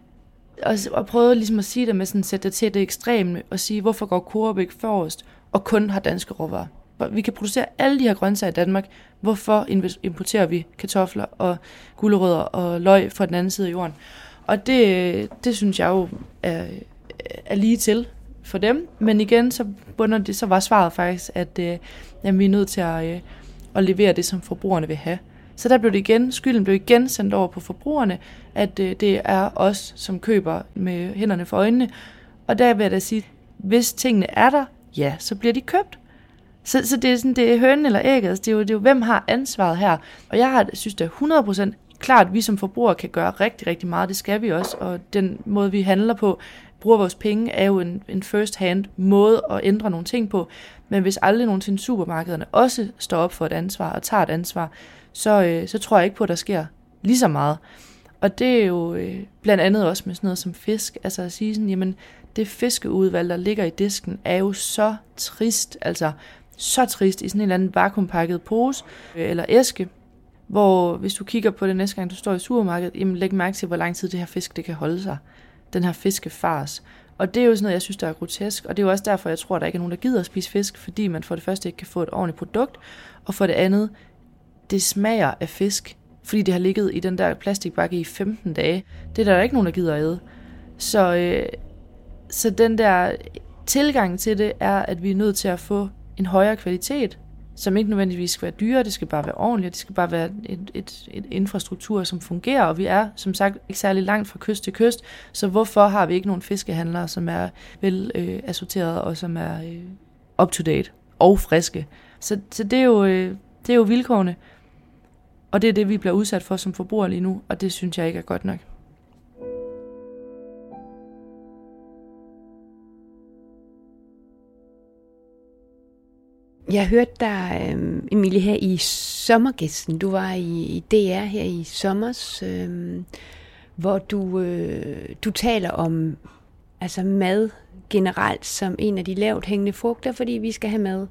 og, og prøvet ligesom at sige det med sådan at sætte det til det ekstreme, og sige, hvorfor går Coop ikke forrest, og kun har danske råvarer. Vi kan producere alle de her grøntsager i Danmark. Hvorfor importerer vi kartofler og gulerødder og løg fra den anden side af jorden? Og det, det synes jeg jo er, er lige til for dem. Men igen, så, bunder det, så var svaret faktisk, at øh, jamen, vi er nødt til at, øh, at levere det, som forbrugerne vil have. Så der blev det igen, skylden blev igen sendt over på forbrugerne, at øh, det er os, som køber med hænderne for øjnene. Og der vil jeg da sige, hvis tingene er der, ja, så bliver de købt. Så, så det er sådan, det er hønen eller ægget. Altså, det er, jo, det er jo, hvem har ansvaret her? Og jeg har, synes det er 100% klart, at vi som forbrugere kan gøre rigtig, rigtig meget. Det skal vi også. Og den måde, vi handler på, bruger vores penge, er jo en, en first-hand måde at ændre nogle ting på. Men hvis aldrig nogensinde supermarkederne også står op for et ansvar og tager et ansvar, så, øh, så tror jeg ikke på, at der sker lige så meget. Og det er jo øh, blandt andet også med sådan noget som fisk. Altså at sige sådan, jamen det fiskeudvalg, der ligger i disken, er jo så trist. Altså så trist i sådan en eller anden vakuumpakket pose øh, eller æske, hvor hvis du kigger på det næste gang, du står i supermarkedet, jamen læg mærke til, hvor lang tid det her fisk det kan holde sig. Den her fiskefars. Og det er jo sådan noget, jeg synes, der er grotesk. Og det er jo også derfor, jeg tror, at der ikke er nogen, der gider at spise fisk, fordi man for det første ikke kan få et ordentligt produkt, og for det andet, det smager af fisk, fordi det har ligget i den der plastikbakke i 15 dage. Det er der ikke nogen, der gider at æde. Så, øh, så den der tilgang til det er, at vi er nødt til at få en højere kvalitet, som ikke nødvendigvis skal være dyre, det skal bare være ordentligt, det skal bare være et, et, et infrastruktur, som fungerer, og vi er som sagt ikke særlig langt fra kyst til kyst, så hvorfor har vi ikke nogen fiskehandlere, som er vel øh, assorteret og som er øh, up-to-date og friske? Så, så det, er jo, øh, det er jo vilkårene, og det er det, vi bliver udsat for som forbrugere lige nu, og det synes jeg ikke er godt nok. Jeg hørte dig, øhm, Emilie, her i sommergæsten. Du var i, i DR her i sommers, øh, hvor du, øh, du taler om altså mad generelt som en af de lavt hængende frugter, fordi vi skal have mad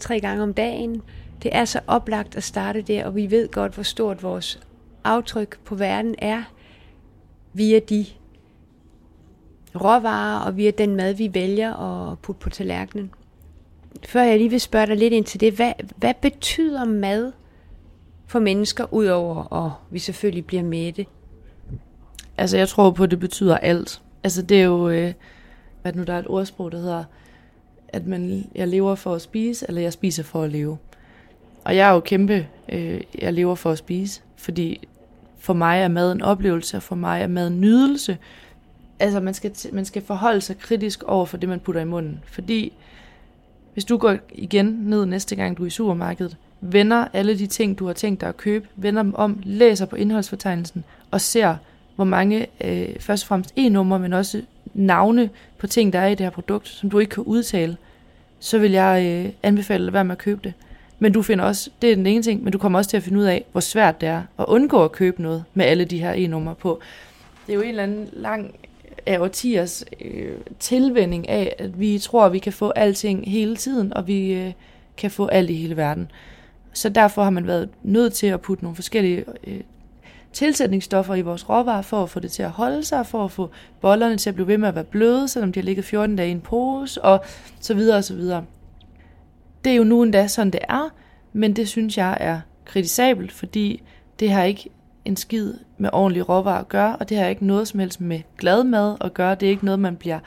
tre gange om dagen. Det er så oplagt at starte der, og vi ved godt, hvor stort vores aftryk på verden er via de råvarer og via den mad, vi vælger at putte på tallerkenen før jeg lige vil spørge dig lidt ind til det, hvad, hvad betyder mad for mennesker, udover at vi selvfølgelig bliver mætte? Altså, jeg tror på, at det betyder alt. Altså, det er jo, øh, hvad nu der er et ordsprog, der hedder, at man, jeg lever for at spise, eller jeg spiser for at leve. Og jeg er jo kæmpe, øh, jeg lever for at spise, fordi For mig er mad en oplevelse, og for mig er mad en nydelse. Altså, man skal, man skal forholde sig kritisk over for det, man putter i munden. Fordi hvis du går igen ned næste gang, du er i supermarkedet, vender alle de ting, du har tænkt dig at købe, vender dem om, læser på indholdsfortegnelsen og ser, hvor mange, øh, først og fremmest e-numre, men også navne på ting, der er i det her produkt, som du ikke kan udtale, så vil jeg øh, anbefale at være med at købe det. Men du finder også, det er den ene ting, men du kommer også til at finde ud af, hvor svært det er at undgå at købe noget med alle de her e-numre på. Det er jo en eller anden lang af årtiers øh, tilvænding af, at vi tror, at vi kan få alting hele tiden, og vi øh, kan få alt i hele verden. Så derfor har man været nødt til at putte nogle forskellige øh, tilsætningsstoffer i vores råvarer, for at få det til at holde sig, for at få bollerne til at blive ved med at være bløde, selvom de har ligget 14 dage i en pose, og så videre og så videre. Det er jo nu endda sådan, det er, men det synes jeg er kritisabelt, fordi det har ikke en skid med ordentlige råvarer at gøre, og det har ikke noget som helst med glad mad at gøre. Det er ikke noget, man bliver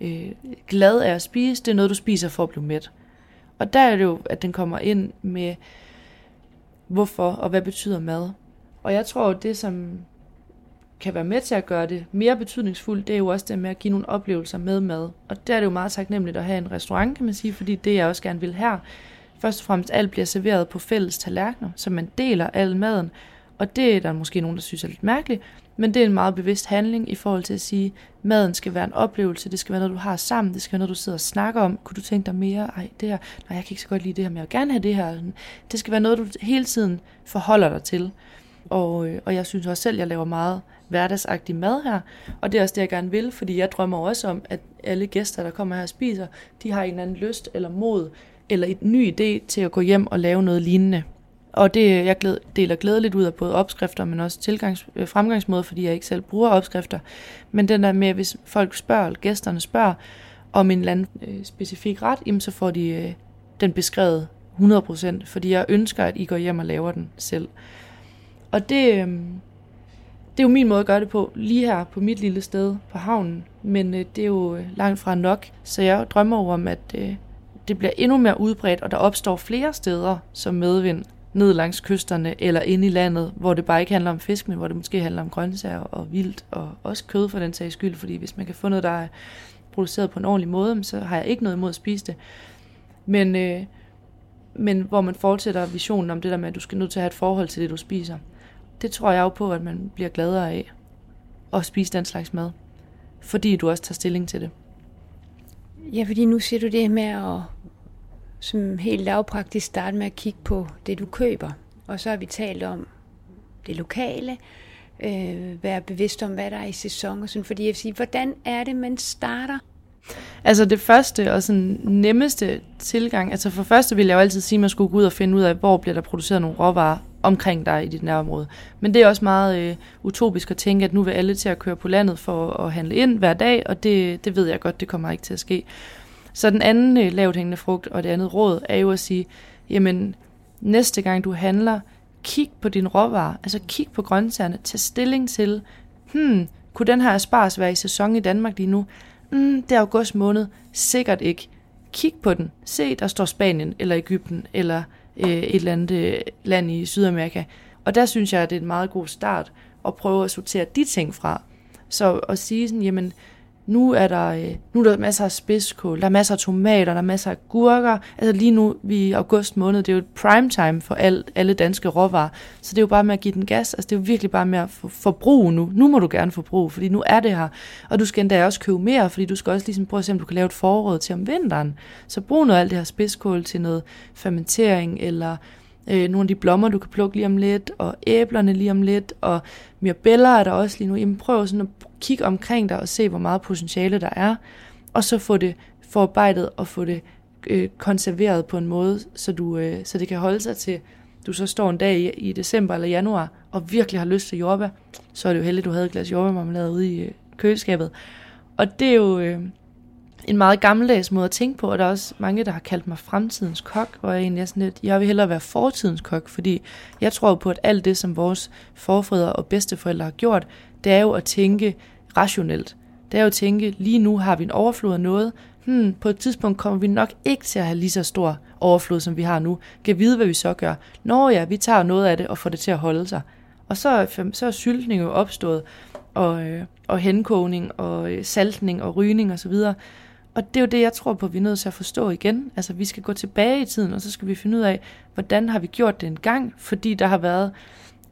øh, glad af at spise. Det er noget, du spiser for at blive mæt. Og der er det jo, at den kommer ind med, hvorfor og hvad betyder mad. Og jeg tror, at det, som kan være med til at gøre det mere betydningsfuldt, det er jo også det med at give nogle oplevelser med mad. Og der er det jo meget taknemmeligt at have en restaurant, kan man sige, fordi det jeg også gerne vil her. Først og fremmest alt bliver serveret på fælles tallerkener, så man deler al maden. Og det er der måske nogen, der synes er lidt mærkeligt, men det er en meget bevidst handling i forhold til at sige, maden skal være en oplevelse, det skal være noget, du har sammen, det skal være noget, du sidder og snakker om. Kunne du tænke dig mere? Ej, det her, nej, jeg kan ikke så godt lide det her, men jeg vil gerne have det her. Det skal være noget, du hele tiden forholder dig til. Og, øh, og jeg synes også selv, at jeg laver meget hverdagsagtig mad her, og det er også det, jeg gerne vil, fordi jeg drømmer også om, at alle gæster, der kommer her og spiser, de har en eller anden lyst eller mod, eller en ny idé til at gå hjem og lave noget lignende. Og det, jeg glæd, deler glædeligt ud af både opskrifter, men også tilgangs, øh, fremgangsmåder, fordi jeg ikke selv bruger opskrifter. Men den der med, hvis folk spørger, eller gæsterne spørger, om en eller anden øh, specifik ret, jamen, så får de øh, den beskrevet 100%, fordi jeg ønsker, at I går hjem og laver den selv. Og det, øh, det er jo min måde at gøre det på, lige her på mit lille sted på havnen. Men øh, det er jo øh, langt fra nok, så jeg drømmer om, at øh, det bliver endnu mere udbredt, og der opstår flere steder som medvind ned langs kysterne eller ind i landet, hvor det bare ikke handler om fisk, men hvor det måske handler om grøntsager og vildt og også kød for den sags skyld, fordi hvis man kan få noget, der er produceret på en ordentlig måde, så har jeg ikke noget imod at spise det. Men, øh, men hvor man fortsætter visionen om det der med, at du skal nødt til at have et forhold til det, du spiser. Det tror jeg jo på, at man bliver gladere af at spise den slags mad, fordi du også tager stilling til det. Ja, fordi nu siger du det med at som helt lavpraktisk starte med at kigge på det, du køber. Og så har vi talt om det lokale, øh, være bevidst om, hvad der er i sæson og sådan, fordi jeg vil sige, hvordan er det, man starter? Altså det første og sådan nemmeste tilgang, altså for første vil jeg jo altid sige, at man skulle gå ud og finde ud af, hvor bliver der produceret nogle råvarer omkring dig i dit nærområde. Men det er også meget øh, utopisk at tænke, at nu vil alle til at køre på landet for at handle ind hver dag, og det, det ved jeg godt, det kommer ikke til at ske. Så den anden øh, lavt hængende frugt og det andet råd er jo at sige, jamen næste gang du handler, kig på din råvarer, altså kig på grøntsagerne, tag stilling til, hmm, kunne den her asparges være i sæson i Danmark lige nu? Hmm, det er august måned, sikkert ikke. Kig på den, se, der står Spanien eller Ægypten eller øh, et eller andet øh, land i Sydamerika. Og der synes jeg, at det er en meget god start at prøve at sortere de ting fra. Så at sige sådan, jamen, nu er der, øh, nu er der masser af spidskål, der er masser af tomater, der er masser af gurker. Altså lige nu, vi i august måned, det er jo et prime time for al, alle danske råvarer. Så det er jo bare med at give den gas. Altså det er jo virkelig bare med at forbruge nu. Nu må du gerne forbruge, fordi nu er det her. Og du skal endda også købe mere, fordi du skal også ligesom prøve at se, om du kan lave et forråd til om vinteren. Så brug noget af alt det her spidskål til noget fermentering, eller øh, nogle af de blommer, du kan plukke lige om lidt, og æblerne lige om lidt, og mirabeller er der også lige nu. Jamen prøv sådan at kigge omkring dig og se, hvor meget potentiale der er, og så få det forarbejdet og få det øh, konserveret på en måde, så, du, øh, så det kan holde sig til, du så står en dag i, i december eller januar, og virkelig har lyst til jordbær, så er det jo heldigt, at du havde et glas jordbærmarmelade ude i øh, køleskabet. Og det er jo øh, en meget gammeldags måde at tænke på, og der er også mange, der har kaldt mig fremtidens kok, hvor jeg egentlig er sådan lidt, jeg vil hellere være fortidens kok, fordi jeg tror på, at alt det, som vores forfædre og bedsteforældre har gjort, det er jo at tænke rationelt. Det er jo at tænke, lige nu har vi en overflod af noget, hmm, på et tidspunkt kommer vi nok ikke til at have lige så stor overflod, som vi har nu. Kan vide, hvad vi så gør. Nå ja, vi tager noget af det og får det til at holde sig. Og så så er syltning jo opstået, og, øh, og henkogning, og øh, saltning, og rygning osv., og, og det er jo det, jeg tror på, vi er nødt til at forstå igen. Altså, vi skal gå tilbage i tiden, og så skal vi finde ud af, hvordan har vi gjort det en gang, fordi der har været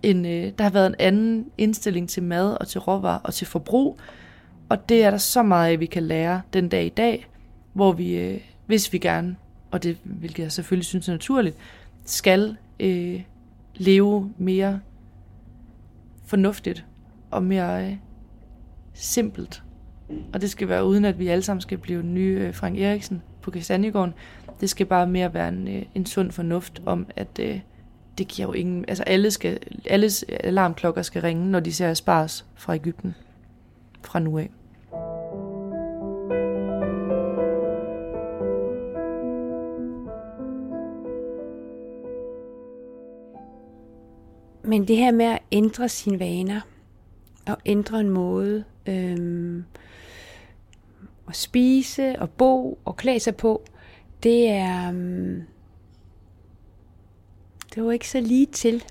en, øh, der har været en anden indstilling til mad og til råvarer og til forbrug. Og det er der så meget af, vi kan lære den dag i dag, hvor vi, øh, hvis vi gerne, og det hvilket jeg selvfølgelig synes er naturligt, skal øh, leve mere fornuftigt og mere øh, simpelt. Og det skal være uden, at vi alle sammen skal blive nye øh, Frank Eriksen på Kastanjegården. Det skal bare mere være en, øh, en sund fornuft om, at øh, det giver jo ingen... Altså alle skal, alles alarmklokker skal ringe, når de ser spars fra Ægypten fra nu af. Men det her med at ændre sine vaner, og ændre en måde øhm, at spise og bo og klæde sig på, det er, mm, det var ikke så lige til.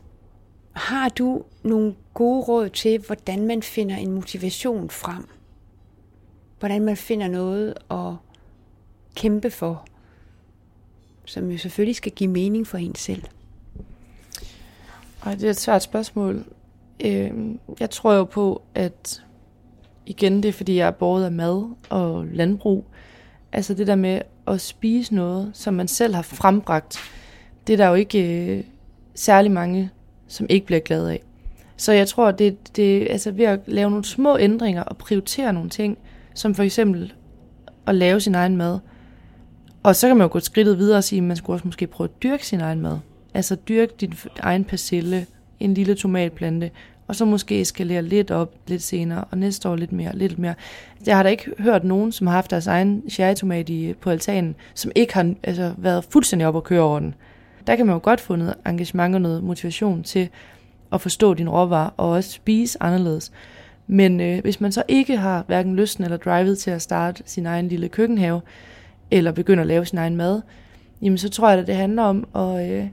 Har du nogle gode råd til, hvordan man finder en motivation frem? Hvordan man finder noget at kæmpe for, som jo selvfølgelig skal give mening for en selv? Og det er et svært spørgsmål. Øh, jeg tror jo på, at igen, det er fordi, jeg er båret af mad og landbrug. Altså det der med at spise noget, som man selv har frembragt, det er der jo ikke øh, særlig mange, som ikke bliver glade af. Så jeg tror, det, det altså ved at lave nogle små ændringer og prioritere nogle ting, som for eksempel at lave sin egen mad. Og så kan man jo gå skridtet videre og sige, at man skulle også måske prøve at dyrke sin egen mad. Altså dyrke din egen persille, en lille tomatplante, og så måske eskalere lidt op lidt senere, og næste år lidt mere, lidt mere. Jeg har da ikke hørt nogen, som har haft deres egen cherrytomat i, på altanen, som ikke har altså, været fuldstændig op og køre over den. Der kan man jo godt få noget engagement og noget motivation til at forstå din råvarer, og også spise anderledes. Men øh, hvis man så ikke har hverken lysten eller drivet til at starte sin egen lille køkkenhave, eller begynde at lave sin egen mad, jamen så tror jeg, at det handler om at, øh,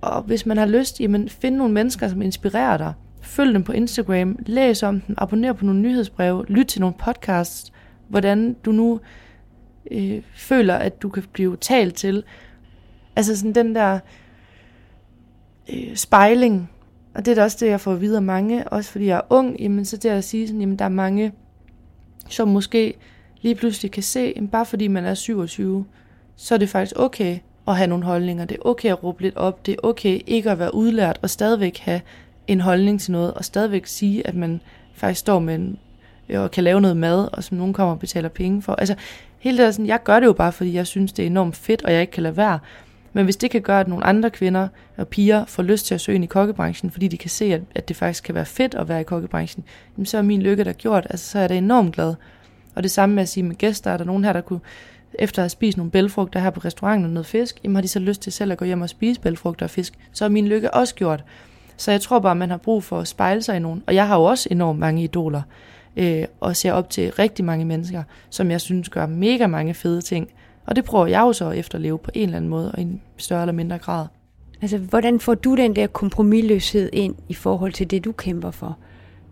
og hvis man har lyst, jamen find nogle mennesker, som inspirerer dig. Følg dem på Instagram, læs om dem, abonner på nogle nyhedsbreve, lyt til nogle podcasts, hvordan du nu øh, føler, at du kan blive talt til. Altså sådan den der øh, spejling, og det er da også det, jeg får videre mange, også fordi jeg er ung, jamen så det at sige sådan, jamen der er mange, som måske lige pludselig kan se, jamen bare fordi man er 27, så er det faktisk okay at have nogle holdninger. Det er okay at råbe lidt op. Det er okay ikke at være udlært og stadigvæk have en holdning til noget, og stadigvæk sige, at man faktisk står med en, øh, og kan lave noget mad, og som nogen kommer og betaler penge for. Altså, hele det der sådan, jeg gør det jo bare, fordi jeg synes, det er enormt fedt, og jeg ikke kan lade være. Men hvis det kan gøre, at nogle andre kvinder og piger får lyst til at søge ind i kokkebranchen, fordi de kan se, at, at det faktisk kan være fedt at være i kokkebranchen, jamen så er min lykke der gjort. Altså, så er jeg da enormt glad. Og det samme med at sige med gæster, er der nogen her, der kunne efter at have spist nogle bælfrugter her på restauranten og noget fisk, jamen har de så lyst til selv at gå hjem og spise bælfrugter og fisk, så er min lykke også gjort. Så jeg tror bare, man har brug for at spejle sig i nogen. Og jeg har jo også enormt mange idoler, øh, og ser op til rigtig mange mennesker, som jeg synes gør mega mange fede ting. Og det prøver jeg jo så at efterleve på en eller anden måde, og i en større eller mindre grad. Altså, hvordan får du den der kompromilløshed ind i forhold til det, du kæmper for?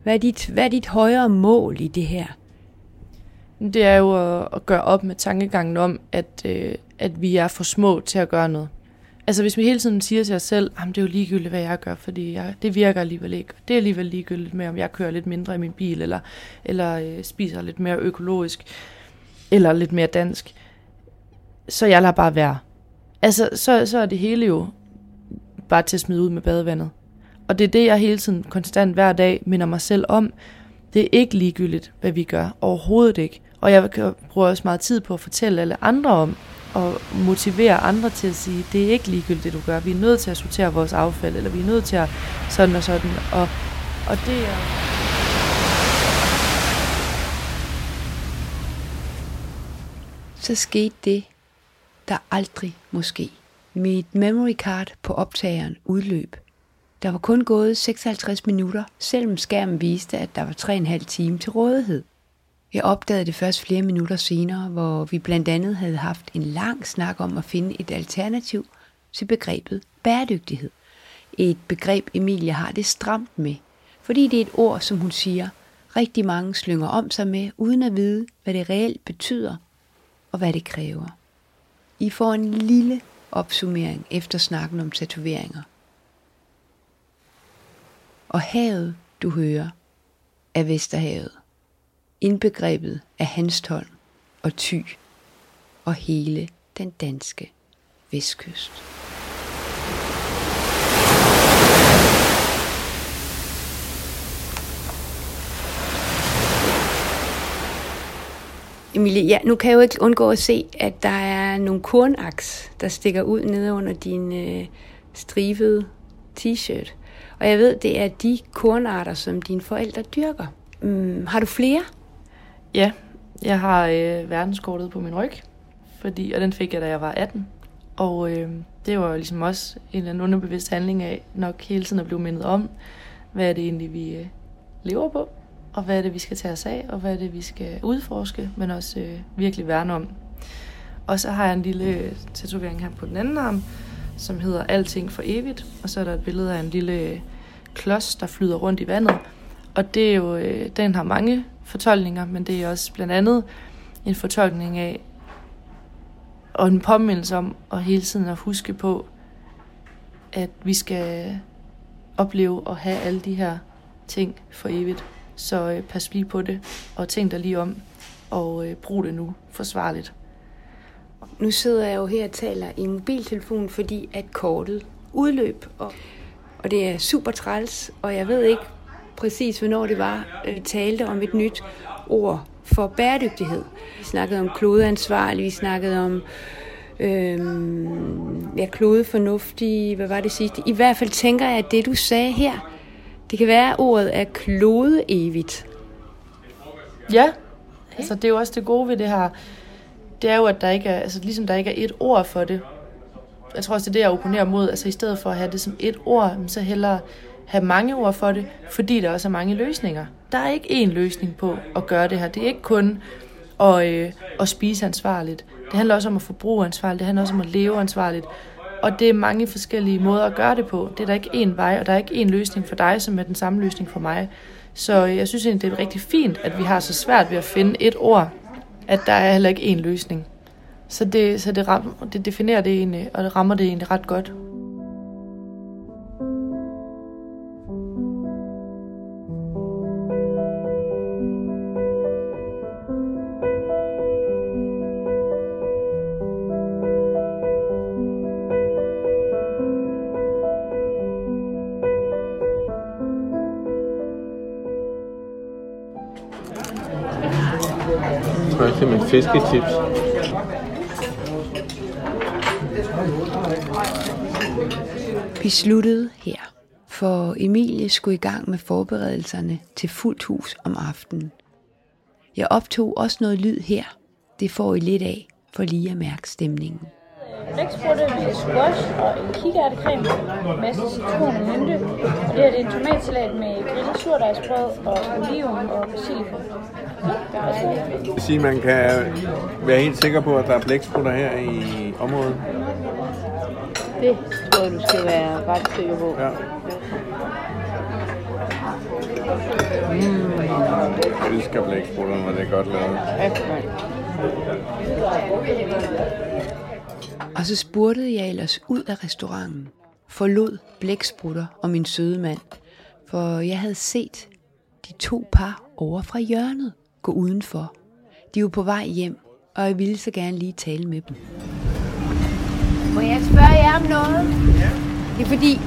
Hvad er dit, hvad er dit højere mål i det her? Det er jo at, at gøre op med tankegangen om, at, øh, at vi er for små til at gøre noget. Altså hvis vi hele tiden siger til os selv, at det er jo ligegyldigt, hvad jeg gør, fordi jeg, det virker alligevel ikke. Det er alligevel ligegyldigt med, om jeg kører lidt mindre i min bil, eller, eller øh, spiser lidt mere økologisk, eller lidt mere dansk. Så jeg lader bare være. Altså, så, så er det hele jo bare til at smide ud med badevandet. Og det er det, jeg hele tiden konstant hver dag minder mig selv om. Det er ikke ligegyldigt, hvad vi gør. Overhovedet ikke. Og jeg bruger også meget tid på at fortælle alle andre om, og motivere andre til at sige, det er ikke ligegyldigt, det du gør. Vi er nødt til at sortere vores affald, eller vi er nødt til at sådan og sådan. Og, og det er... Så skete det, der aldrig måske. Mit memory card på optageren udløb. Der var kun gået 56 minutter, selvom skærmen viste, at der var 3,5 time til rådighed. Jeg opdagede det først flere minutter senere, hvor vi blandt andet havde haft en lang snak om at finde et alternativ til begrebet bæredygtighed. et begreb, Emilie har det stramt med, fordi det er et ord, som hun siger, rigtig mange slynger om sig med, uden at vide, hvad det reelt betyder og hvad det kræver. I får en lille opsummering efter snakken om tatoveringer. Og havet, du hører, er Vesterhavet. Indbegrebet af Hanstholm og Thy og hele den danske vestkyst. Emilie, ja, nu kan jeg jo ikke undgå at se, at der er nogle kornaks, der stikker ud nede under din øh, stribede t-shirt. Og jeg ved, det er de kornarter, som dine forældre dyrker. Mm, har du flere? Ja, jeg har øh, verdenskortet på min ryg, fordi, og den fik jeg, da jeg var 18. Og øh, det var ligesom også en eller anden underbevidst handling af nok hele tiden at blive mindet om, hvad er det egentlig, vi øh, lever på, og hvad er det, vi skal tage os af, og hvad er det, vi skal udforske, men også øh, virkelig værne om. Og så har jeg en lille øh, tatovering her på den anden arm, som hedder Alting for evigt, og så er der et billede af en lille øh, klods, der flyder rundt i vandet. Og det er jo, øh, den har mange fortolkninger, men det er også blandt andet en fortolkning af, og en påmindelse om at hele tiden at huske på, at vi skal opleve og have alle de her ting for evigt. Så øh, pas lige på det, og tænk dig lige om, og øh, brug det nu forsvarligt. Nu sidder jeg jo her og taler i mobiltelefon, fordi at kortet udløb, og, og det er super træls, og jeg ved ikke præcis, hvornår det var, øh, vi talte om et nyt ord for bæredygtighed. Vi snakkede om klodeansvarlig, vi snakkede om øhm, ja, klodefornuftig, hvad var det sidste? I hvert fald tænker jeg, at det du sagde her, det kan være, at ordet er klode evigt. Ja, altså det er jo også det gode ved det her. Det er jo, at der ikke er, altså ligesom der ikke er et ord for det. Jeg tror også, det er det, jeg opponerer mod. Altså i stedet for at have det som et ord, så hellere have mange ord for det, fordi der også er mange løsninger. Der er ikke én løsning på at gøre det her. Det er ikke kun at, øh, at spise ansvarligt. Det handler også om at forbruge ansvarligt. Det handler også om at leve ansvarligt. Og det er mange forskellige måder at gøre det på. Det er der ikke én vej, og der er ikke én løsning for dig, som er den samme løsning for mig. Så øh, jeg synes egentlig, det er rigtig fint, at vi har så svært ved at finde et ord, at der er heller ikke én løsning. Så det, så det, ram, det definerer det egentlig, og det rammer det egentlig ret godt. Smager min fisketips. Vi sluttede her, for Emilie skulle i gang med forberedelserne til fuldt hus om aftenen. Jeg optog også noget lyd her. Det får I lidt af, for lige at mærke stemningen. Blæksprutte med squash og en kikærtecreme, masse citron og mynte. Og det her det er en tomatsalat med grillet surdejsbrød og oliven og basilikum. Det vil sige, at man kan være helt sikker på, at der er blæksprutter her i området. Det tror jeg, du skal være ret sikker på. Ja. Mm. Jeg elsker blæksprutter, når det er godt lavet. Og så spurgte jeg ellers ud af restauranten, forlod blæksprutter og min søde mand, for jeg havde set de to par over fra hjørnet gå udenfor. De var på vej hjem, og jeg ville så gerne lige tale med dem. Må jeg spørge jer om noget? Det er fordi,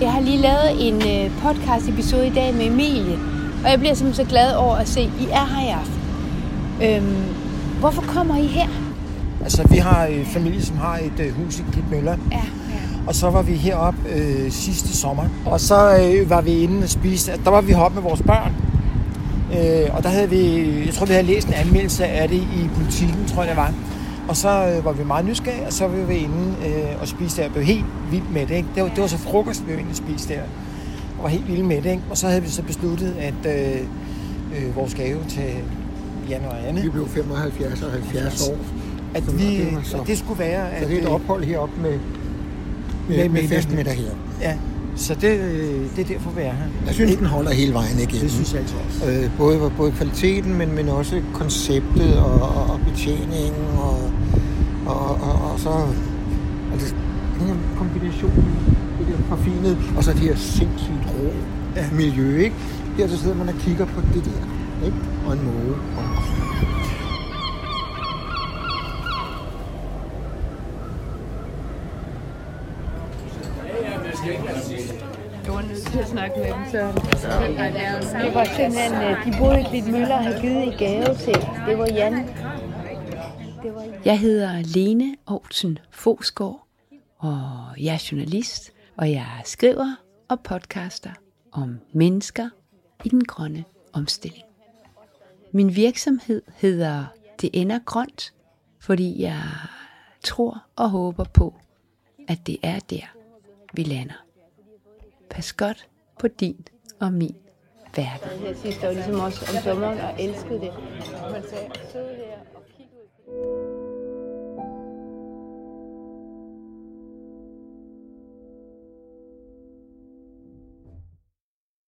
jeg har lige lavet en øh, podcast episode i dag med Emilie, og jeg bliver simpelthen så glad over at se, at I er her i aften. Øhm, hvorfor kommer I her? Altså, vi har en familie, som har et øh, hus i Klitmøller. Ja, ja. Og så var vi heroppe øh, sidste sommer. Og så øh, var vi inde og spise. Der var vi heroppe med vores børn. Øh, og der havde vi, jeg tror, vi havde læst en anmeldelse af det i politikken, tror jeg det var. Og så øh, var vi meget nysgerrige, og så var vi inde øh, og spise der. Jeg blev helt vild med det. Ikke? Det, var, det var så frokost, vi var inde og spise der. Og var helt vild med det. Ikke? Og så havde vi så besluttet, at øh, øh, vores gave til Jan og Anne, Vi blev 75 og 70 år. At, vi, det så- at det skulle være... Så det er et ophold heroppe med, med, Med- med, festmiddag her. Ja, Så det, øh, det er derfor, vi er her. Jeg synes, den holder hele vejen igennem. Det synes jeg altså også. Øh, både, både kvaliteten, men, men også konceptet og, og, og betjeningen og, og, og, og så altså, den her kombination, det der forfinet, og så det her sindssygt rå ja. miljø, ikke? Her så sidder man og kigger på det der, ikke? Og en måge. Og, Du var nødt til at snakke med dem, så det var simpelthen, øh, de boede lidt Møller har givet i gave til. Det var Jan. Det var Jan. Jeg hedder Lene Aarhusen Fosgaard, og jeg er journalist, og jeg skriver og podcaster om mennesker i den grønne omstilling. Min virksomhed hedder Det ender grønt, fordi jeg tror og håber på, at det er der, vi lander. Pas godt på din og min verden. Jeg sidste år ligesom også om sommeren og elskede det. Man sagde, så her og kigge ud.